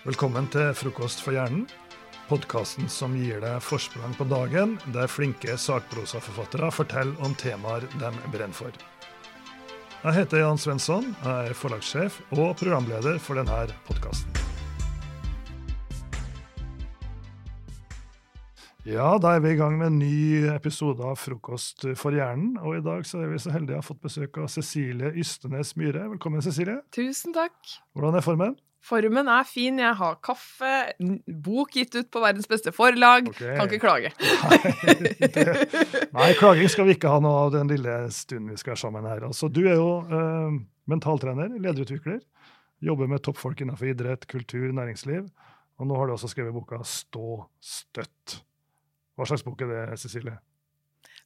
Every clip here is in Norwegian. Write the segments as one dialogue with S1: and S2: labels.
S1: Velkommen til Frokost for hjernen, podkasten som gir deg forsprang på dagen, der flinke sakprosaforfattere forteller om temaer de brenner for. Jeg heter Jan Svensson, jeg er forlagssjef og programleder for denne podkasten. Ja, da er vi i gang med en ny episode av Frokost for hjernen. Og i dag så er vi så heldige å ha fått besøk av Cecilie Ystenes Myhre. Velkommen, Cecilie.
S2: Tusen takk.
S1: Hvordan er formen?
S2: Formen er fin. Jeg har kaffe, bok gitt ut på verdens beste forlag. Okay. Kan ikke klage.
S1: Nei, det, nei, klaging skal vi ikke ha noe av den lille stunden vi skal være sammen her. Altså, du er jo eh, mentaltrener, lederutvikler. Jobber med toppfolk innenfor idrett, kultur, næringsliv. Og nå har du også skrevet boka Stå støtt. Hva slags bok er det, Cecilie?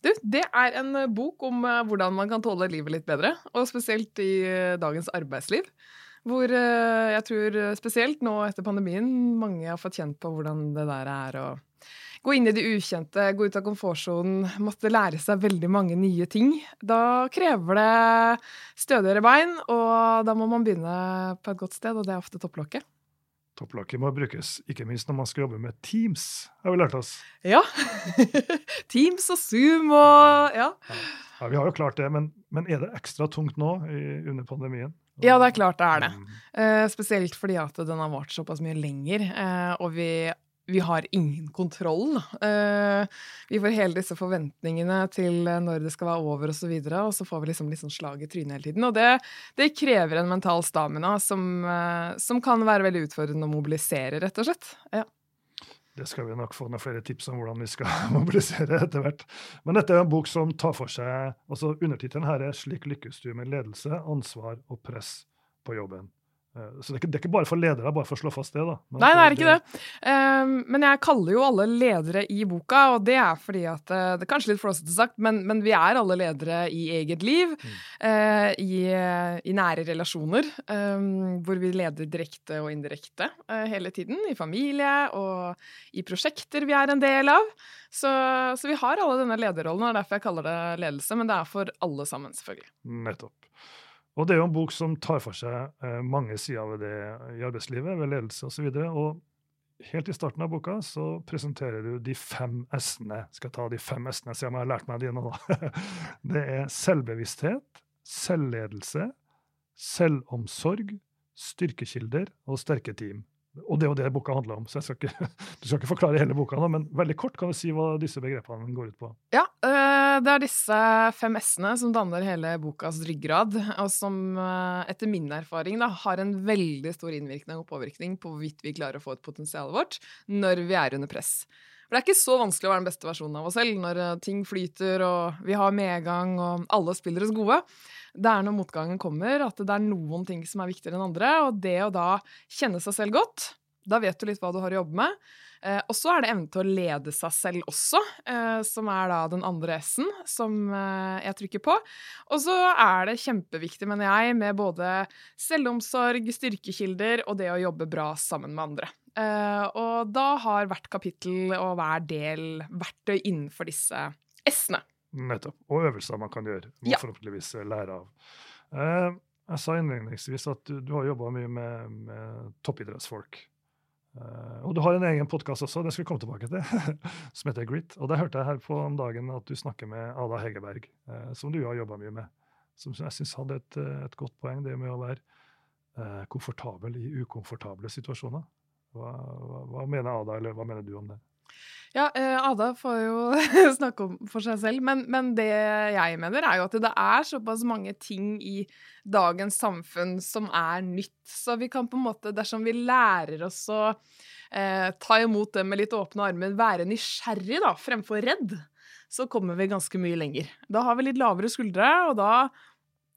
S2: Du, det er en eh, bok om uh, hvordan man kan tåle livet litt bedre, og spesielt i uh, dagens arbeidsliv. Hvor uh, jeg tror spesielt nå etter pandemien mange har fått kjent på hvordan det der er å gå inn i det ukjente, gå ut av komfortsonen, måtte lære seg veldig mange nye ting. Da krever det stødigere bein, og da må man begynne på et godt sted, og det er ofte topplokket.
S1: Topplokket må brukes ikke minst når man skal jobbe med Teams, har vi lært oss.
S2: Ja. Teams og Zoom og ja. ja.
S1: ja vi har jo klart det, men, men er det ekstra tungt nå i, under pandemien?
S2: Ja, det er klart det er det. Mm. Uh, spesielt fordi at den har vart såpass mye lenger. eh, og vi vi har ingen kontroll. Eh, vi får hele disse forventningene til når det skal være over, og så, videre, og så får vi liksom, liksom slag i trynet hele tiden. Og det, det krever en mental stamina som, uh, som, kan være veldig utfordrende å mobilisere, rett og slett. Ja.
S1: Det skal vi nok få noen flere tips om hvordan vi skal mobilisere etter hvert. Men dette er en bok som tar for seg altså Undertittelen her er 'Slik lykkes du med ledelse, ansvar og press på jobben'. Eh, så det er, ikke, det er, ikke, bare for ledere, bare for å slå fast det. da.
S2: Men Nei, det er ikke det. Um, men jeg kaller jo alle ledere i boka, og det er fordi at uh, Det er kanskje litt flåsete sagt, men, men, vi er alle ledere i eget liv. Mm. Uh, i, i, nære relasjoner, um, hvor vi leder direkte og indirekte uh, hele tiden. I familie og i prosjekter vi er en del av. Så, så vi har alle denne lederrollen, og det er derfor jeg kaller det ledelse. Men det er for alle sammen, selvfølgelig.
S1: Nettopp. Og det er jo en bok som tar for seg eh, mange sider ved det i arbeidslivet, ved ledelse osv. Og, og helt i starten av boka så presenterer du de fem s-ene. Skal jeg ta de fem s-ene, se om jeg har lært meg de nå. det er selvbevissthet, selvledelse, selvomsorg, styrkekilder og sterke team. Og det er jo det boka handler om, så jeg skal ikke, du skal ikke forklare hele boka nå, men veldig kort kan du si hva disse begrepene går ut på.
S2: Ja, øh, det er disse fem s-ene som danner hele bokas ryggrad, og som øh, etter min erfaring da, har en veldig stor innvirkning og påvirkning på hvorvidt vi klarer å få ut potensialet vårt når vi er under press. For det er ikke så vanskelig å være den beste versjonen av oss selv når øh, ting flyter og vi har medgang og alle spiller oss gode det er når motgangen kommer, at det er noen ting som er viktigere enn andre. Og det å da kjenne seg selv godt, da vet du litt hva du har å jobbe med. Eh, og så er det evnen til å lede seg selv også, eh, som er da den andre S-en som eh, jeg trykker på. Og så er det kjempeviktig, mener jeg, med både selvomsorg, styrkekilder og det å jobbe bra sammen med andre. Eh, og da har hvert kapittel og hver del verktøy innenfor disse S-ene.
S1: Nettopp. Og øvelser man kan gjøre. Må ja. forhåpentligvis eh, lære av. Eh, jeg sa innledningsvis at du, du har jobba mye med, med toppidrettsfolk. Eh, og du har en egen podkast også, den skal vi komme tilbake til, som heter Grit. Og der hørte jeg her på om dagen at du snakker med Ada Hegerberg, eh, som du har jobba mye med. Som jeg syns hadde et, et, godt poeng, det med å være uh, komfortabel i ukomfortable situasjoner. Hva, hva, hva, mener Ada, eller hva mener du om det?
S2: Ja, eh, Ada får jo snakke om for seg selv, men, men, det jeg mener, er jo at det er såpass mange ting i dagens samfunn som er nytt. Så vi kan på en måte, dersom vi lærer oss å eh, ta imot det med litt åpne armer, være nysgjerrig da, fremfor redd, så kommer vi ganske mye lenger. Da har vi litt lavere skuldre, og da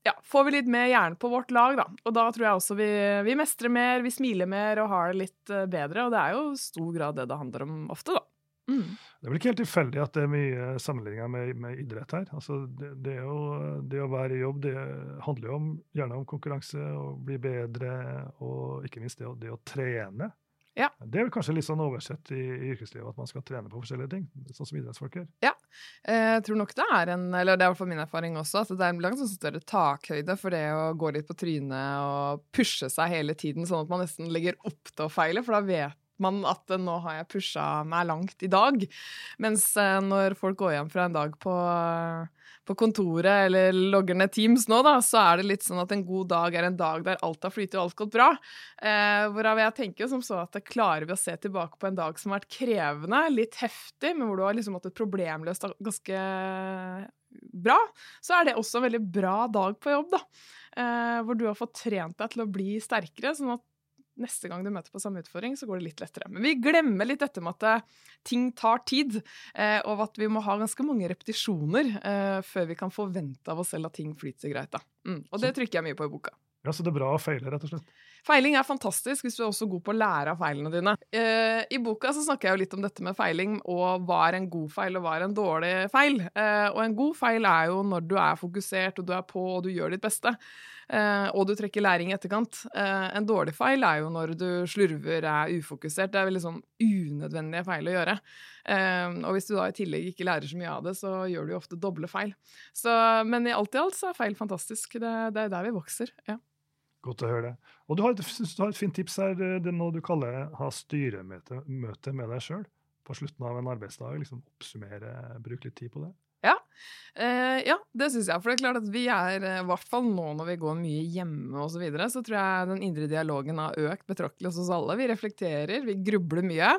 S2: ja, får vi litt mer hjerne på vårt lag, da. Og da tror jeg også vi, vi mestrer mer, vi smiler mer og har det litt eh, bedre. Og det er jo stor grad det det handler om ofte, da.
S1: Mm. Det er vel ikke helt tilfeldig at det er mye sammenligninger med, med, idrett her. Altså det, det, jo, det, å være i jobb det handler jo om, gjerne om konkurranse og bli bedre, og ikke minst det det å trene.
S2: Ja.
S1: Det er vel kanskje litt sånn oversett i, i yrkeslivet at man skal trene på forskjellige ting, sånn som idrettsfolk gjør.
S2: Ja, Jeg tror nok det er en, eller det er i hvert fall min erfaring også, at det er en langt sånn større takhøyde for det å gå litt på trynet og pushe seg hele tiden, sånn at man nesten legger opp til å feile, for da vet man at eh, nå har jeg pusha meg langt i dag. Mens eh, når folk går hjem fra en dag på, på kontoret eller logger ned Teams nå, da, så er det litt sånn at en god dag er en dag der alt har flytet og alt gått bra. Eh, hvorav jeg tenker som så at klarer vi å se tilbake på en dag som har vært krevende, litt heftig, men hvor du har liksom hatt et problemløst ganske bra, så er det også en veldig bra dag på jobb, da. Eh, hvor du har fått trent deg til å bli sterkere, sånn at neste gang du møter på samme utfordring, så går det litt lettere. Men vi glemmer litt dette med at eh, ting tar tid, eh, og at vi må ha ganske mange repetisjoner eh, før vi kan forvente av oss selv at ting flyter greit. Da. Mm. Og det trykker jeg mye på i boka.
S1: Ja, Så det er bra å feile, rett og slett.
S2: Feiling er fantastisk hvis du er også god på å lære av feilene dine. Eh, I boka så snakker jeg jo litt om dette med feiling, og hva er en god feil og hva er en dårlig feil. Eh, og en god feil er jo når du er fokusert og du er på og du gjør ditt beste. Eh, og du trekker læring i etterkant. Eh, en dårlig feil er jo når du slurver, er ufokusert. Det er veldig sånn unødvendige feil å gjøre. Eh, og hvis du da i tillegg ikke lærer så mye av det, så gjør du jo ofte doble feil. Så, men i alt i alt så er feil fantastisk. Det, det er der vi vokser. ja.
S1: Godt å høre det. Og du har et, du har et fint tips her. Det er noe du kaller ha styremøte møte med deg sjøl på slutten av en arbeidsdag. liksom Oppsummere, bruke litt tid på det.
S2: Eh, ja, det syns jeg. For det er klart at vi er, eh, i hvert fall nå når vi går mye hjemme osv., så, videre, så tror jeg den indre dialogen har økt betraktelig hos oss alle. Vi reflekterer, vi grubler mye.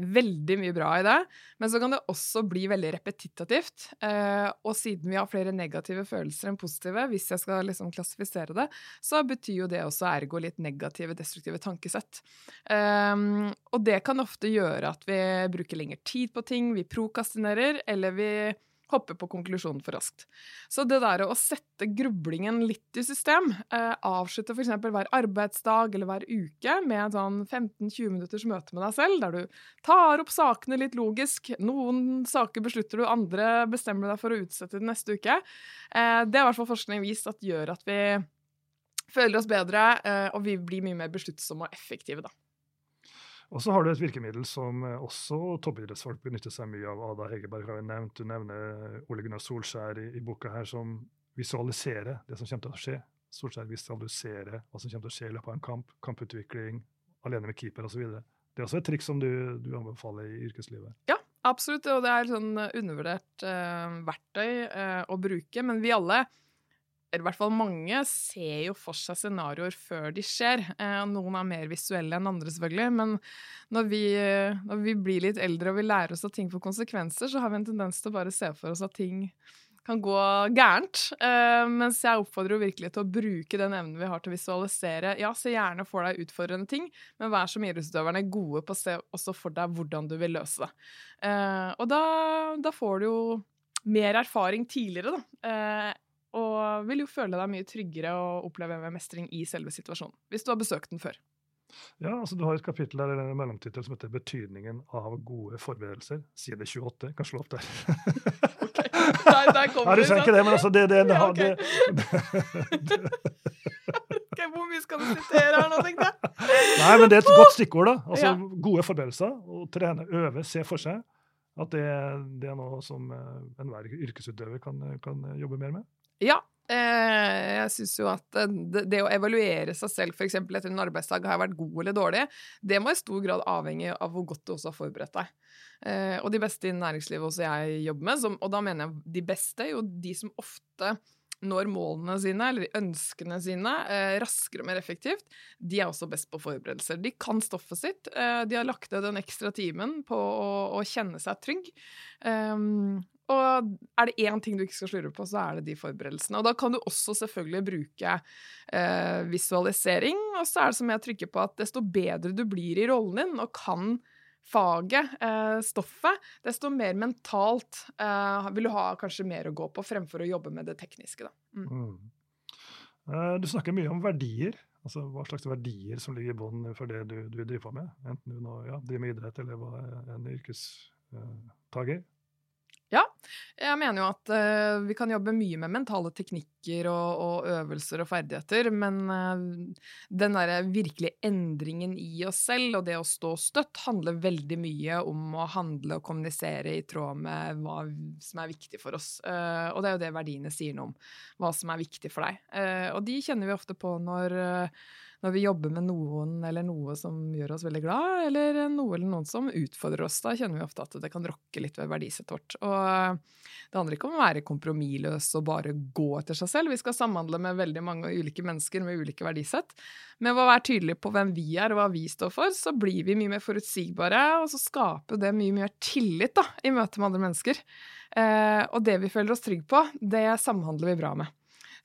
S2: Veldig mye bra i det. Men så kan det også bli veldig repetitivt. Eh, og siden vi har flere negative følelser enn positive, hvis jeg skal liksom klassifisere det, så betyr jo det også ergo litt negative, destruktive tankesett. Eh, og det kan ofte gjøre at vi bruker lengre tid på ting, vi prokastinerer, eller vi hopper på konklusjonen for raskt. Så det der å sette grublingen litt i system, eh, avslutte f.eks. hver arbeidsdag eller hver uke med en sånn 15-20 minutters møte med deg selv, der du tar opp sakene litt logisk. Noen saker beslutter du, andre bestemmer deg for å utsette til neste uke. Eh, det er i hvert fall forskning vist at gjør at vi føler oss bedre, eh, og vi blir mye mer besluttsomme og effektive, da.
S1: Og så har du et virkemiddel som eh, også toppidrettsfolk benytter seg mye av. Ada Hegerberg har jo nevnt, du nevner Ole Gunnar Solskjær i, i boka her, som visualiserer det som kommer til å skje. Solskjær visualiserer hva som kommer til å skje i løpet av en kamp, kamputvikling, alene med keeper osv. Det er også et triks som du, du anbefaler i yrkeslivet.
S2: Ja, absolutt. Og det er sånn undervurdert eh, verktøy eh, å bruke. Men vi alle, i hvert fall mange, ser jo for seg scenarioer før de skjer. Eh, noen er mer visuelle enn andre, selvfølgelig. Men når vi, når vi blir litt eldre og vi lærer oss at ting får konsekvenser, så har vi en tendens til å bare se for oss at ting kan gå gærent. Eh, mens jeg oppfordrer jo virkelig til å bruke den evnen vi har til å visualisere. Ja, se gjerne for deg utfordrende ting, men vær som idrettsutøverne gode på å se også for deg hvordan du vil løse det. Eh, og da, da får du jo mer erfaring tidligere, da. Og vil jo føle deg mye tryggere og oppleve mestring i selve situasjonen. Hvis du har besøkt den før.
S1: Ja, altså Du har et kapittel der, eller en mellomtittel som heter 'Betydningen av gode forberedelser'. Side 28. Kan slå opp der.
S2: Der, der det.
S1: Nei, du ser ikke det, men altså det, det, det,
S2: Ja, okay.
S1: det,
S2: Ok, Hvor mye skal du sitere her nå, tenkte jeg?
S1: Nei, men det er et godt stikkord. da. Altså
S2: Ja.
S1: Gode forberedelser. Å trene, øve, se for seg. At det, det er noe som eh, enhver yrkesutøver kan, kan jobbe mer med.
S2: Ja. Eh, jeg syns jo at eh, det, å evaluere seg selv f.eks. etter en arbeidsdag, har jeg vært god eller dårlig, det må i stor grad avhenge av hvor godt du også har forberedt deg. Eh, og de beste i næringslivet også jeg jobber med, og da mener jeg de beste, jo de som ofte når målene sine, eller ønskene sine, raskere og mer effektivt, de er også best på forberedelser. De kan stoffet sitt. De har lagt ned den ekstra timen på å, kjenne seg trygg. Og er det én ting du ikke skal slurve på, så er det de forberedelsene. Og da kan du også selvfølgelig bruke eh, visualisering. Og så er det som jeg trykker på, at desto bedre du blir i rollen din og kan faget, eh, stoffet, desto mer mentalt eh, vil du ha kanskje mer å gå på fremfor å jobbe med det tekniske. Da. Mm.
S1: Mm. Eh, Du snakker mye om verdier. Altså Hva slags verdier som ligger i bånn for det du, du driver på med. Enten du nå ja, driver med idrett eller hva en yrkestager.
S2: Jeg mener jo at uh, vi kan jobbe mye med mentale teknikker og, og øvelser og ferdigheter, men uh, den derre virkelige endringen i oss selv og det å stå støtt handler veldig mye om å handle og kommunisere i tråd med hva som er viktig for oss. Uh, og det er jo det verdiene sier noe om, hva som er viktig for deg. og de kjenner vi ofte på når når vi jobber med noen eller noe som gjør oss veldig glad, eller noe eller noen som utfordrer oss, da kjenner vi ofte at det kan rokke litt ved verdisettet vårt. Og det handler ikke om å være kompromissløs og bare gå etter seg selv. Vi skal samhandle med veldig mange ulike mennesker med ulike verdisett. Men ved å være tydelige på hvem vi er og hva vi står for, så blir vi mye mer forutsigbare, og så skaper det mye mer tillit da, i møte med andre mennesker. Eh, og det vi føler oss trygge på, det samhandler vi bra med.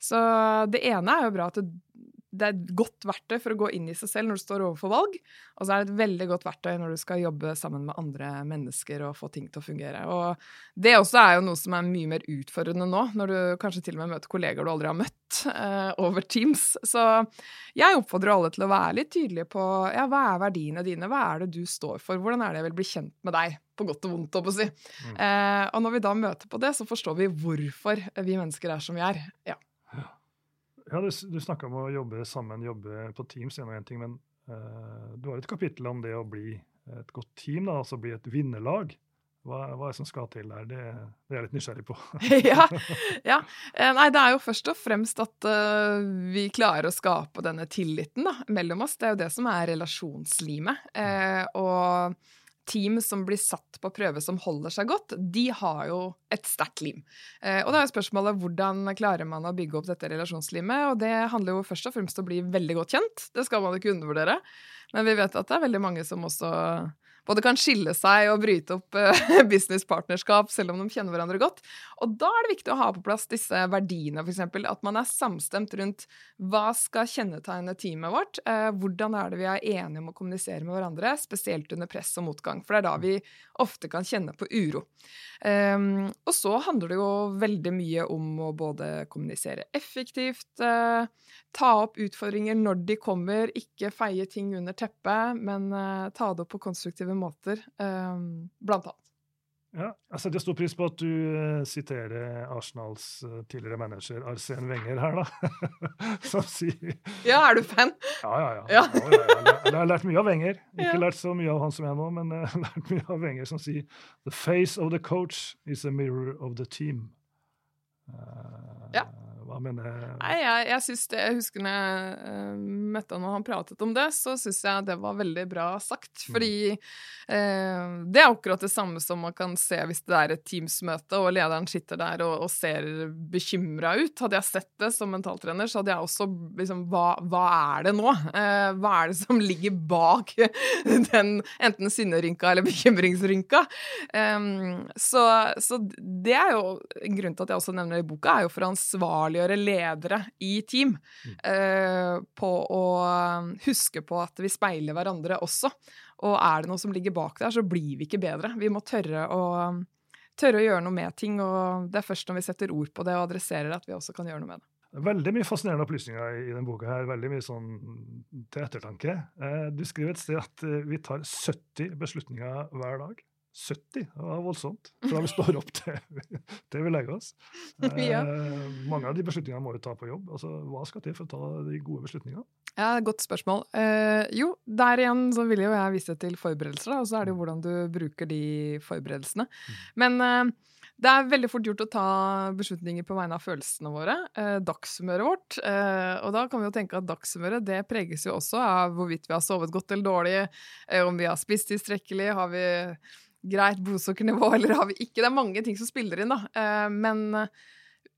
S2: Så det ene er jo bra at det er et godt verktøy for å gå inn i seg selv når du står overfor valg. Og så er det et veldig godt verktøy når du skal jobbe sammen med andre mennesker og få ting til å fungere. Og det også er jo noe som er mye mer utfordrende nå, når du kanskje til og med møter kollegaer du aldri har møtt uh, over Teams. Så jeg oppfordrer alle til å være litt tydelige på ja, hva er verdiene dine, hva er det du står for, hvordan er det jeg vil bli kjent med deg? På godt og vondt, å si. Mm. Uh, og når vi da møter på det, så forstår vi hvorfor vi mennesker er som vi er. Ja.
S1: Ja, Du, du snakka om å jobbe sammen, jobbe på Teams, en og en ting, men uh, du har et kapittel om det å bli et godt team, da, altså bli et vinnerlag. Hva, hva er det som skal til der? Det, det er jeg litt nysgjerrig på.
S2: ja, ja, eh, Nei, det er jo først og fremst at uh, vi klarer å skape denne tilliten da, mellom oss. Det er jo det som er relasjonslimet. Uh, og team som blir satt på prøve som holder seg godt, de har jo et sterkt lim. Eh, og da er spørsmålet hvordan klarer man å bygge opp dette relasjonslimet? Og det handler jo først og fremst om å bli veldig godt kjent. Det skal man ikke undervurdere. Men vi vet at det er veldig mange som også både kan skille seg og bryte opp uh, businesspartnerskap selv om de kjenner hverandre godt. Og da er det viktig å ha på plass disse verdiene, f.eks. At man er samstemt rundt hva skal kjennetegne teamet vårt. Uh, hvordan er det vi er enige om å kommunisere med hverandre, spesielt under press og motgang. For det er da vi ofte kan kjenne på uro. Um, og så handler det jo veldig mye om å både kommunisere effektivt, uh, ta opp utfordringer når de kommer, ikke feie ting under teppet, men ta det opp på konstruktive måter, um, blant annet.
S1: Ja, jeg setter stor pris på at du uh, siterer Arsenals uh, tidligere manager Arsen Wenger her, da. Som sier
S2: Ja, er du fan?
S1: Ja, ja, ja. ja. ja, ja jeg, har lært mye av Wenger. Ikke lært så mye av han som jeg nå, men jeg har lært mye av Wenger som sier The face of the coach is a mirror of the team.
S2: Uh, ja. Hva mener Nei, jeg, jeg synes det, jeg husker når jeg uh, møtte han og han pratet om det, så syns jeg det var veldig bra sagt. Mm. Fordi uh, det er akkurat det samme som man kan se hvis det er et Teams-møte og lederen sitter der og, og ser bekymra ut. Hadde jeg sett det som mentaltrener, så hadde jeg også liksom Hva, hva er det nå? Eh, hva er det som ligger bak den enten sinnerynka eller bekymringsrynka? Eh, så, så det er jo en grunn til at jeg også nevner det i boka, er jo for ansvarlig ansvarliggjøre ledere i team mm. eh, på å um, huske på at vi speiler hverandre også. Og er det noe som ligger bak der, så blir vi ikke bedre. Vi må tørre å, um, tørre å gjøre noe med ting, og det er først når vi setter ord på det og adresserer det, at vi også kan gjøre noe med det.
S1: Veldig mye fascinerende opplysninger i denne boka. her, Veldig mye sånn til ettertanke. Eh, du skriver et sted at eh, vi tar 70 beslutninger hver dag. 70. Det var voldsomt. Fra vi står opp til, til vi legger oss. ja. eh, mange av de beslutningene må vi ta på jobb. Altså, hva skal til for å ta de gode beslutningene?
S2: Ja, Godt spørsmål. Eh, jo, der igjen så vil jo jeg vise til forberedelser, og så er det jo mm. hvordan du bruker de forberedelsene. Mm. Men eh, det er veldig fort gjort å ta beslutninger på vegne av følelsene våre. Eh, dagshumøret vårt. Eh, og da kan vi jo tenke at dagshumøret det preges jo også av hvorvidt vi har sovet godt eller dårlig, eh, om vi har spist tilstrekkelig, har vi greit blodsukkernivå, eller har vi ikke? Det er mange ting som spiller inn, da. Eh, men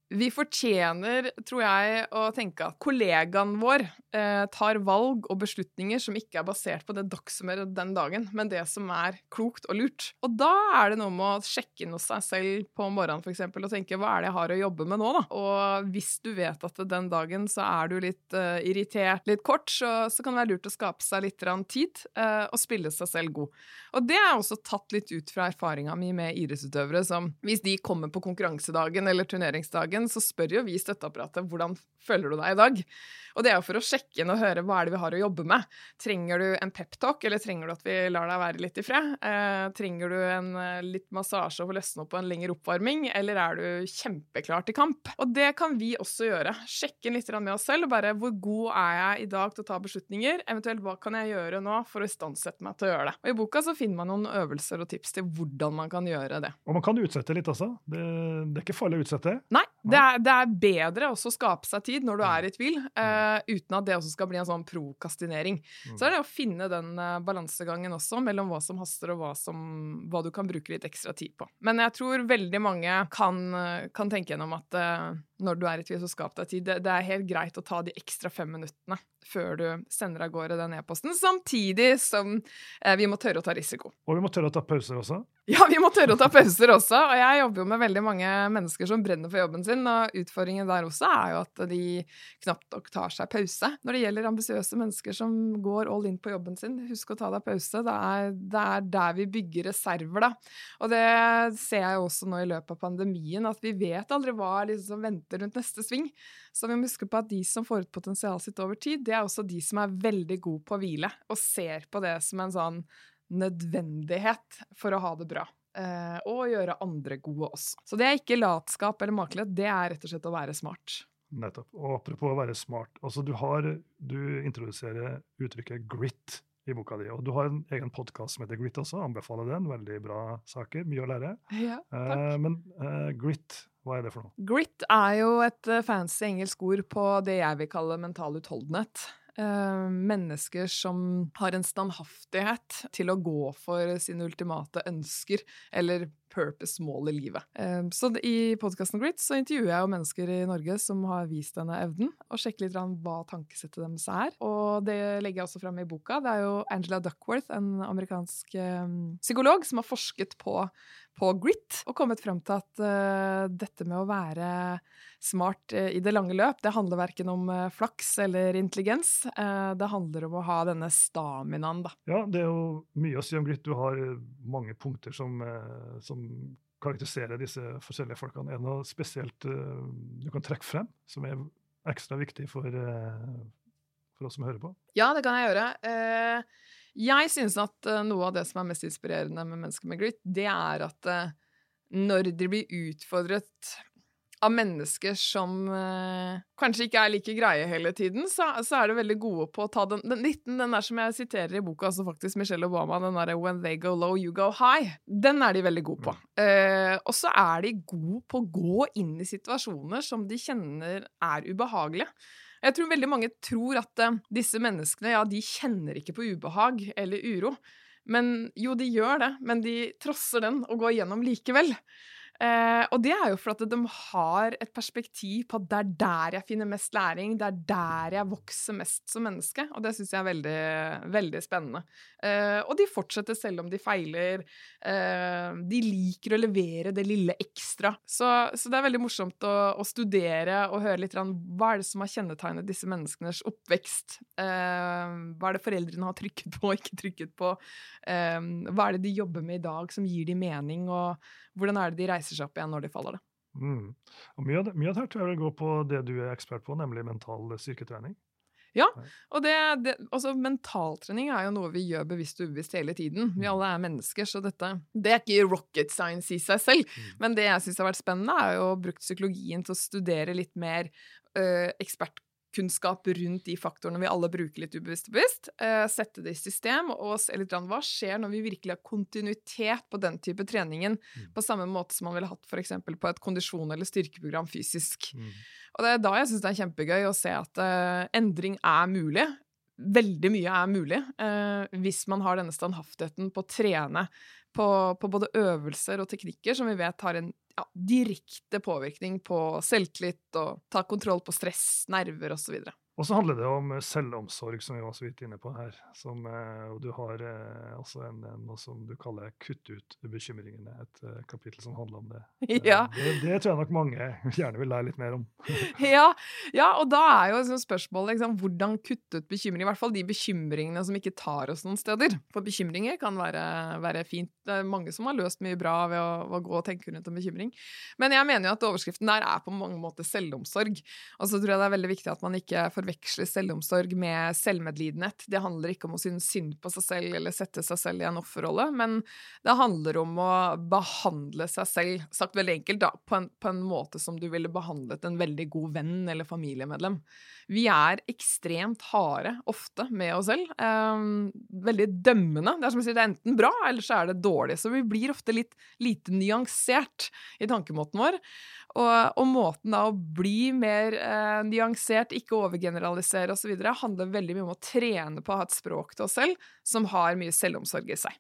S2: vi fortjener, tror jeg, å tenke at kollegaen vår eh, tar valg og beslutninger som ikke er basert på det dagshumøret den dagen, men det som er klokt og lurt. Og da er det noe med å sjekke inn hos seg selv på morgenen eksempel, og tenke hva er det jeg har å jobbe med nå, da? Og hvis du vet at den dagen så er du litt eh, irritert, litt kort, så, så, kan det være lurt å skape seg litt tid eh, og spille seg selv god. Og det er også tatt litt ut fra erfaringa mi med idrettsutøvere som hvis de kommer på konkurransedagen eller turneringsdagen, dagen, så spør jo vi støtteapparatet hvordan føler du deg i dag. Og det er jo for å sjekke inn og høre hva er det vi har å jobbe med. Trenger du en peptalk, eller trenger du at vi lar deg være litt i fred? Eh, trenger du en eh, litt massasje og få løsne opp på en lengre oppvarming, eller er du kjempeklar til kamp? Og det kan vi også gjøre. Sjekke inn litt med oss selv. bare Hvor god er jeg i dag til å ta beslutninger? Eventuelt hva kan jeg gjøre nå for å istandsette meg til å gjøre det? Og I boka så finner man noen øvelser og tips til hvordan man kan gjøre det.
S1: Og man kan utsette litt også. Det, det er ikke farlig å utsette.
S2: Nei, det er, det er bedre også å skape seg tid når du er i tvil. Uh, Uh, uten at det også skal bli en sånn prokastinering. Mm. Så er det å finne den uh, balansegangen også mellom hva som haster, og hva, som, hva, du kan bruke litt ekstra tid på. Men jeg tror veldig mange kan, uh, kan tenke gjennom at når du er i tvil, så skap deg tid. Det, det, er helt greit å ta de ekstra fem minuttene før du sender av gårde den e-posten, samtidig som eh, vi må tørre å ta risiko.
S1: Og vi må tørre å ta pauser også?
S2: Ja, vi må tørre å ta pauser også. Og jeg jobber jo med veldig mange mennesker som brenner for jobben sin, og utfordringen der også er jo at de knapt nok tar seg pause. Når det gjelder ambisiøse mennesker som går all in på jobben sin, husk å ta deg pause. Det er, det er der vi bygger reserver, da. Og det ser jeg også nå i løpet av pandemien, at vi vet aldri hva liksom som venter rundt neste sving. Så vi må huske på at de som får ut potensialet sitt over tid, det er også de som er veldig gode på å hvile, og ser på det som en sånn nødvendighet for å ha det bra. Eh, og gjøre andre gode også. Så det er ikke latskap eller makelighet, det er rett og slett å være smart.
S1: Nettopp. Og apropos å være smart. Altså, du, har, du introduserer uttrykket grit i boka di. Og du har en egen podkast som heter Grit også. Anbefaler den. Veldig bra saker. Mye å lære.
S2: Ja, takk.
S1: Eh, men eh, grit, hva er det for noe?
S2: Grit er jo et eh, fancy engelsk ord på det jeg vil kalle mental utholdenhet. Uh, mennesker som har en standhaftighet til å gå for sine ultimate ønsker, eller purpose-mål i livet. Uh, så I podkasten Grit så intervjuer jeg jo mennesker i Norge som har vist denne evnen, og sjekker litt hva tankesettet deres er. Og det legger jeg også fram i boka. Det er jo Angela Duckworth, en amerikansk um, psykolog, som har forsket på på grit og kommet frem til at uh, dette med å være smart uh, i det lange løp, det handler verken om uh, flaks eller intelligens. det handler om å ha denne staminaen, da.
S1: Ja, det er jo mye å si om grit. Du har mange punkter som, som karakteriserer disse forskjellige folkene. Er det noe spesielt du kan trekke frem, som er ekstra viktig for, for oss som hører på?
S2: Ja, det kan jeg gjøre. Uh, jeg synes at noe av det som er mest inspirerende med mennesker med glitt, det er at når de blir utfordret av mennesker som uh, kanskje ikke er like greie hele tiden, så, så, er de veldig gode på å ta den, den liten, den der som jeg siterer i boka, altså faktisk Michelle Obama, den derre 'When they go low, you go high', den er de veldig gode på. Uh, og så er de gode på å gå inn i situasjoner som de kjenner er ubehagelige. Jeg tror veldig mange tror at uh, disse menneskene ja, de kjenner ikke på ubehag eller uro. Men jo, de gjør det, men de trosser den og går gjennom likevel. Eh, og det er jo for at de har et perspektiv på at det er der jeg finner mest læring, det er der jeg vokser mest som menneske, og det syns jeg er veldig, veldig spennende. Eh, og de fortsetter selv om de feiler. Eh, de liker å levere det lille ekstra. Så, så det er veldig morsomt å, å, studere og høre litt om hva er det som har kjennetegnet disse menneskenes oppvekst. Hva er det foreldrene har trykket på og ikke trykket på? Hva er det de jobber med i dag som gir dem mening? og hvordan er det de reiser seg opp igjen når de faller, det.
S1: Mm. Mye av, det, mye av det her tror jeg vil gå på det du er ekspert på, nemlig mental styrketrening.
S2: Ja, og det, det, altså mentaltrening er jo noe vi gjør bevisst og ubevisst hele tiden. Vi mm. alle er mennesker, så dette det er ikke rocket science i seg selv. Mm. Men det jeg syns har vært spennende, er jo å bruke psykologien til å studere litt mer uh, ekspert kunnskap rundt de faktorene vi alle bruker litt ubevisst og bevisst. Eh, sette det i system og se litt hva skjer når vi virkelig har kontinuitet på den type treningen, mm. på samme måte som man ville hatt f.eks. på et kondisjon- eller styrkeprogram fysisk. Mm. Og det er da jeg syns det er kjempegøy å se at uh, endring er mulig. Veldig mye er mulig uh, hvis man har denne standhaftigheten på å trene på, på både øvelser og teknikker som vi vet har en ja, direkte påvirkning på selvtillit og ta kontroll på stress, nerver osv.
S1: Og så handler det om selvomsorg, som vi var så vidt inne på her. Som, eh, og du har eh, også en, noe som du kaller 'Kutt ut bekymringene', et kapittel som handler om det.
S2: Ja.
S1: Det, det, tror jeg nok mange gjerne vil lære litt mer om.
S2: ja, ja, og da er jo liksom spørsmålet liksom, hvordan kutte ut bekymringer. I hvert fall de bekymringene som ikke tar oss noen steder. For bekymringer kan være, være fint. Det er mange som har løst mye bra ved å, å gå og tenke rundt en bekymring. Men jeg mener jo at overskriften der er på mange måter selvomsorg. Og så tror jeg det er veldig viktig at man ikke får forveksle selvomsorg med selvmedlidenhet. Det handler ikke om å synes synd på seg selv eller sette seg selv i en offerrolle, men det handler om å behandle seg selv, sagt veldig enkelt, da, på en, på en måte som du ville behandlet en veldig god venn eller familiemedlem. Vi er ekstremt harde ofte med oss selv. Um, veldig dømmende. Det er som å si det er enten bra, eller så er det dårlig. Så vi blir ofte litt lite nyansert i tankemåten vår. Og, og måten da å bli mer eh, nyansert, ikke overgeneralisere osv., handler veldig mye om å trene på å ha et språk til oss selv som har mye selvomsorg i seg.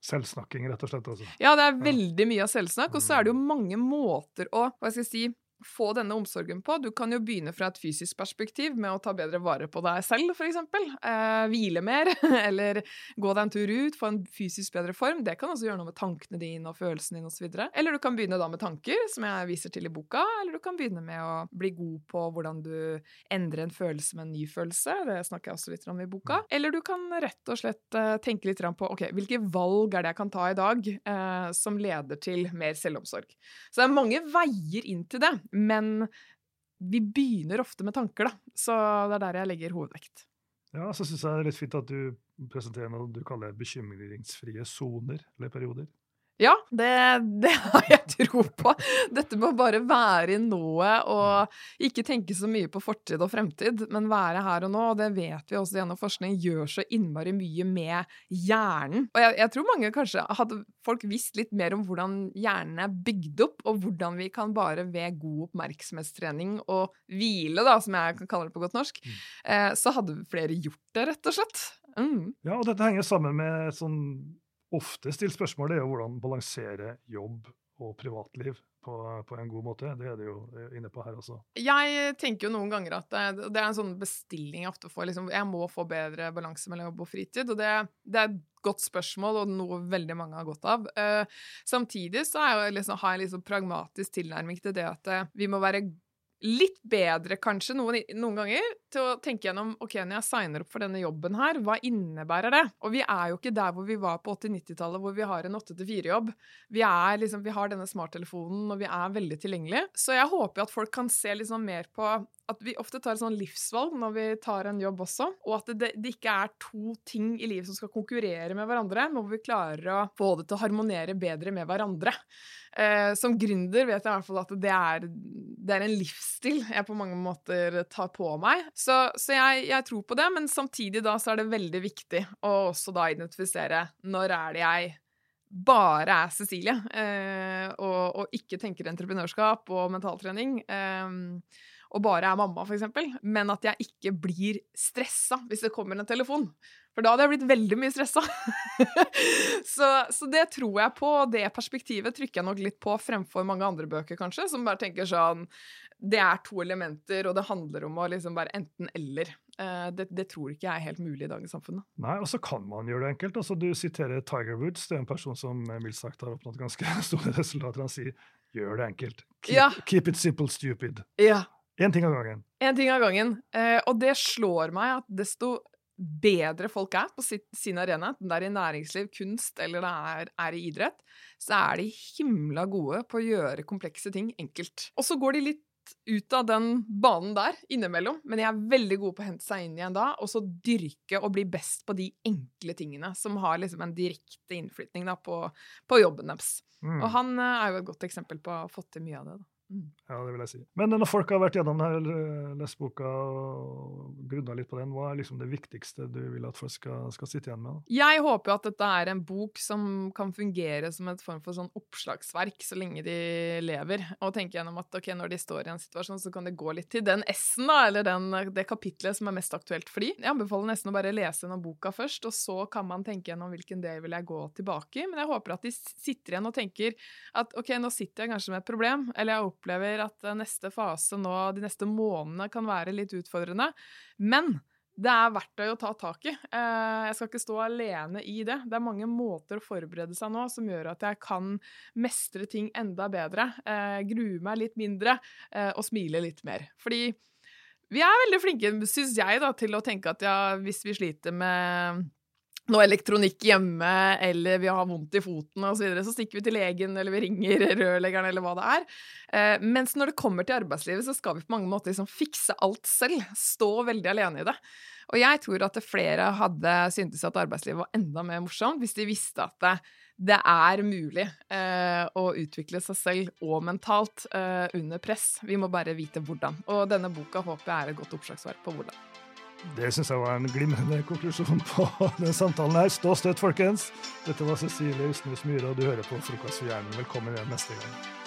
S1: Selvsnakking, rett og slett? Også.
S2: Ja, det er veldig mye av selvsnakk. Og så er det jo mange måter å hva skal jeg si, få denne omsorgen på. Du kan jo begynne fra et fysisk perspektiv med å ta bedre vare på deg selv, f.eks. Eh, hvile mer, eller gå deg en tur ut, få en fysisk bedre form. Det kan også gjøre noe med tankene dine og følelsene dine osv. Eller du kan begynne da med tanker, som jeg viser til i boka, eller du kan begynne med å bli god på hvordan du endrer en følelse med en ny følelse. Det snakker jeg også litt om i boka. Mm. Eller du kan rett og slett uh, tenke litt på ok, hvilke valg er det jeg kan ta i dag eh, som leder til mer selvomsorg. Så det er mange veier inn til det. Men vi begynner ofte med tanker, da. Så det er der jeg legger hovedvekt.
S1: Ja, så syns jeg det er litt fint at du presenterer noe du kaller bekymringsfrie soner eller perioder.
S2: Ja, det, det, har jeg tro på. Dette med å bare være i nået og ikke tenke så mye på fortid og fremtid, men være her og nå. Og det vet vi også gjennom forskning gjør så innmari mye med hjernen. Og jeg, jeg, tror mange kanskje hadde folk visst litt mer om hvordan hjernen er bygd opp, og hvordan vi kan bare ved god oppmerksomhetstrening og hvile, da, som jeg kan kalle det på godt norsk, mm. eh, så hadde flere gjort det, rett og slett.
S1: Mm. Ja, og dette henger sammen med sånn ofte stilt spørsmål, er jo hvordan balansere jobb og privatliv på, på, en god måte. Det er det jo inne på her også.
S2: Jeg tenker jo noen ganger at det, det er en sånn bestilling jeg ofte får. Liksom, jeg må få bedre balanse mellom jobb og fritid. Og det, det, er et godt spørsmål, og noe veldig mange har godt av. Uh, samtidig så jeg liksom, har jeg liksom pragmatisk tilnærming til det at uh, vi må være litt bedre kanskje noen, noen, ganger til å tenke gjennom ok, når jeg signer opp for denne jobben her, hva innebærer det? Og vi er jo ikke der hvor vi var på 80-90-tallet, hvor vi har en 8-4-jobb. Vi, liksom, vi har denne smarttelefonen, og vi er veldig tilgjengelige. Så jeg håper at folk kan se liksom mer på at vi ofte tar sånn livsvalg når vi tar en jobb også, og at det, det, ikke er to ting i livet som skal konkurrere med hverandre, men hvor vi klarer å få det til å harmonere bedre med hverandre. Eh, som gründer vet jeg i hvert fall at det er, det er, en livsstil jeg på mange måter tar på meg. Så, så jeg, jeg, tror på det, men samtidig da så er det veldig viktig å også da identifisere når er det jeg bare er Cecilie, eh, og, og, ikke tenker entreprenørskap og mentaltrening. Eh, og bare er mamma, f.eks., men at jeg ikke blir stressa hvis det kommer en telefon. For da hadde jeg blitt veldig mye stressa. så, så, det tror jeg på, og det perspektivet trykker jeg nok litt på fremfor mange andre bøker, kanskje, som bare tenker sånn Det er to elementer, og det handler om å liksom bare enten-eller. Uh, det, det, tror ikke jeg er helt mulig i dagens samfunn.
S1: Nei, og så kan man gjøre det enkelt. Altså, du siterer Tiger Woods, det er en person som eh, mildt sagt har oppnådd ganske store resultater. Han sier 'gjør det enkelt'. Keep, ja. keep it simple, stupid.
S2: Ja.
S1: Én ting av gangen.
S2: En ting av gangen. Uh, og det slår meg at desto bedre folk er på sin arena, enten det er i næringsliv, kunst eller det er, er, i idrett, så er de himla gode på å gjøre komplekse ting enkelt. Og så går de litt ut av den banen der innimellom, men de er veldig gode på å hente seg inn igjen da, og så dyrke og bli best på de enkle tingene som har liksom en direkte innflytning da, på, på jobben deres. Mm. Og han eh, er jo et godt eksempel på å ha fått til mye av det. da.
S1: Mm. Ja, det vil jeg si. Men når folk har vært gjennom denne, leseboka og grunna litt på den, hva er liksom det viktigste du vil at folk skal, skal sitte igjen med? Da?
S2: Jeg håper jo at dette er en bok som kan fungere som et form for sånn oppslagsverk så lenge de lever, og tenke gjennom at ok, når de står i en situasjon, så kan det gå litt til den S-en, da, eller den, det kapitlet som er mest aktuelt for de. Jeg anbefaler nesten å bare lese gjennom boka først, og så kan man tenke gjennom hvilken del vil jeg gå tilbake i. Men jeg håper at de sitter igjen og tenker at ok, nå sitter jeg kanskje med et problem, eller jeg opplever at eh, neste fase nå, de neste månedene, kan være litt utfordrende. Men det er verktøy å ta tak i. Eh, jeg skal ikke stå alene i det. Det er mange måter å forberede seg nå som gjør at jeg kan mestre ting enda bedre, eh, grue meg litt mindre og smile litt mer. Fordi vi er veldig flinke, syns jeg, da, til å tenke at ja, hvis vi sliter med noe elektronikk hjemme, eller vi har vondt i foten osv., så, videre, så stikker vi til legen, eller vi ringer rørleggeren, eller hva det er. Eh, mens når det kommer til arbeidslivet, så skal vi på mange måter liksom fikse alt selv. Stå veldig alene i det. Og jeg tror at flere hadde syntes at arbeidslivet var enda mer morsomt hvis de visste at det, det er mulig eh, å utvikle seg selv og mentalt eh, under press. Vi må bare vite hvordan. Og denne boka håper jeg er et godt oppslagsverk på hvordan.
S1: Det syns jeg var en glimrende konklusjon på den samtalen her. Stå støtt, folkens. Dette var Cecilie Ustnes Myhre, og du hører på Frokost for hjernen. Velkommen igjen neste gang.